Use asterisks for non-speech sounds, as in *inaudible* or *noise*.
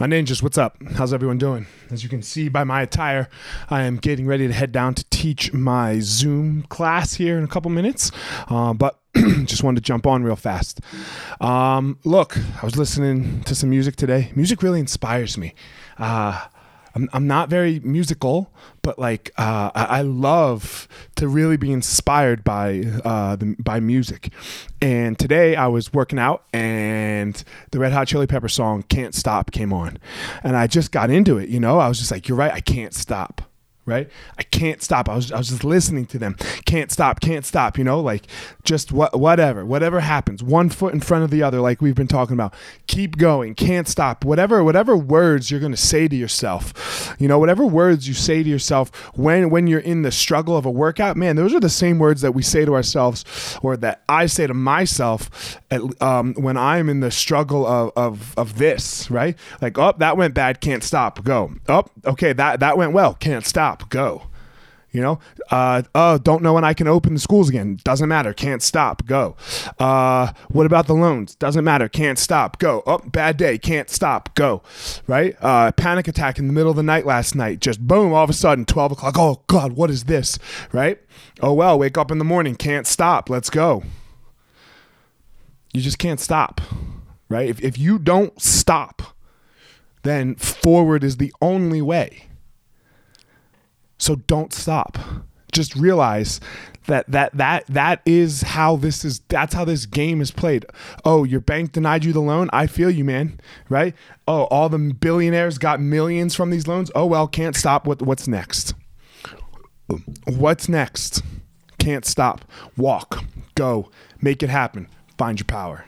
My ninjas, what's up? How's everyone doing? As you can see by my attire, I am getting ready to head down to teach my Zoom class here in a couple minutes. Uh, but *clears throat* just wanted to jump on real fast. Um, look, I was listening to some music today. Music really inspires me. Uh, I'm, I'm not very musical, but like uh, I, I love to really be inspired by uh, the, by music. And today I was working out, and the Red Hot Chili Pepper song "Can't Stop" came on, and I just got into it. You know, I was just like, "You're right, I can't stop." Right? I can't stop. I was I was just listening to them. Can't stop, can't stop, you know, like just what whatever, whatever happens, one foot in front of the other like we've been talking about. Keep going, can't stop. Whatever whatever words you're going to say to yourself. You know, whatever words you say to yourself when when you're in the struggle of a workout, man, those are the same words that we say to ourselves or that I say to myself at, um, when I'm in the struggle of, of of this, right? Like, oh, that went bad, can't stop. Go. Oh, okay, that that went well, can't stop go. You know, uh, oh, don't know when I can open the schools again. Doesn't matter. Can't stop. Go. Uh, what about the loans? Doesn't matter. Can't stop. Go. Oh, bad day. Can't stop. Go. Right? Uh, panic attack in the middle of the night last night. Just boom, all of a sudden, 12 o'clock. Oh, God, what is this? Right? Oh, well, wake up in the morning. Can't stop. Let's go. You just can't stop. Right? If, if you don't stop, then forward is the only way. So don't stop. Just realize that that that that is how this is that's how this game is played. Oh, your bank denied you the loan. I feel you, man. Right? Oh, all the billionaires got millions from these loans. Oh well, can't stop. What what's next? What's next? Can't stop. Walk. Go. Make it happen. Find your power.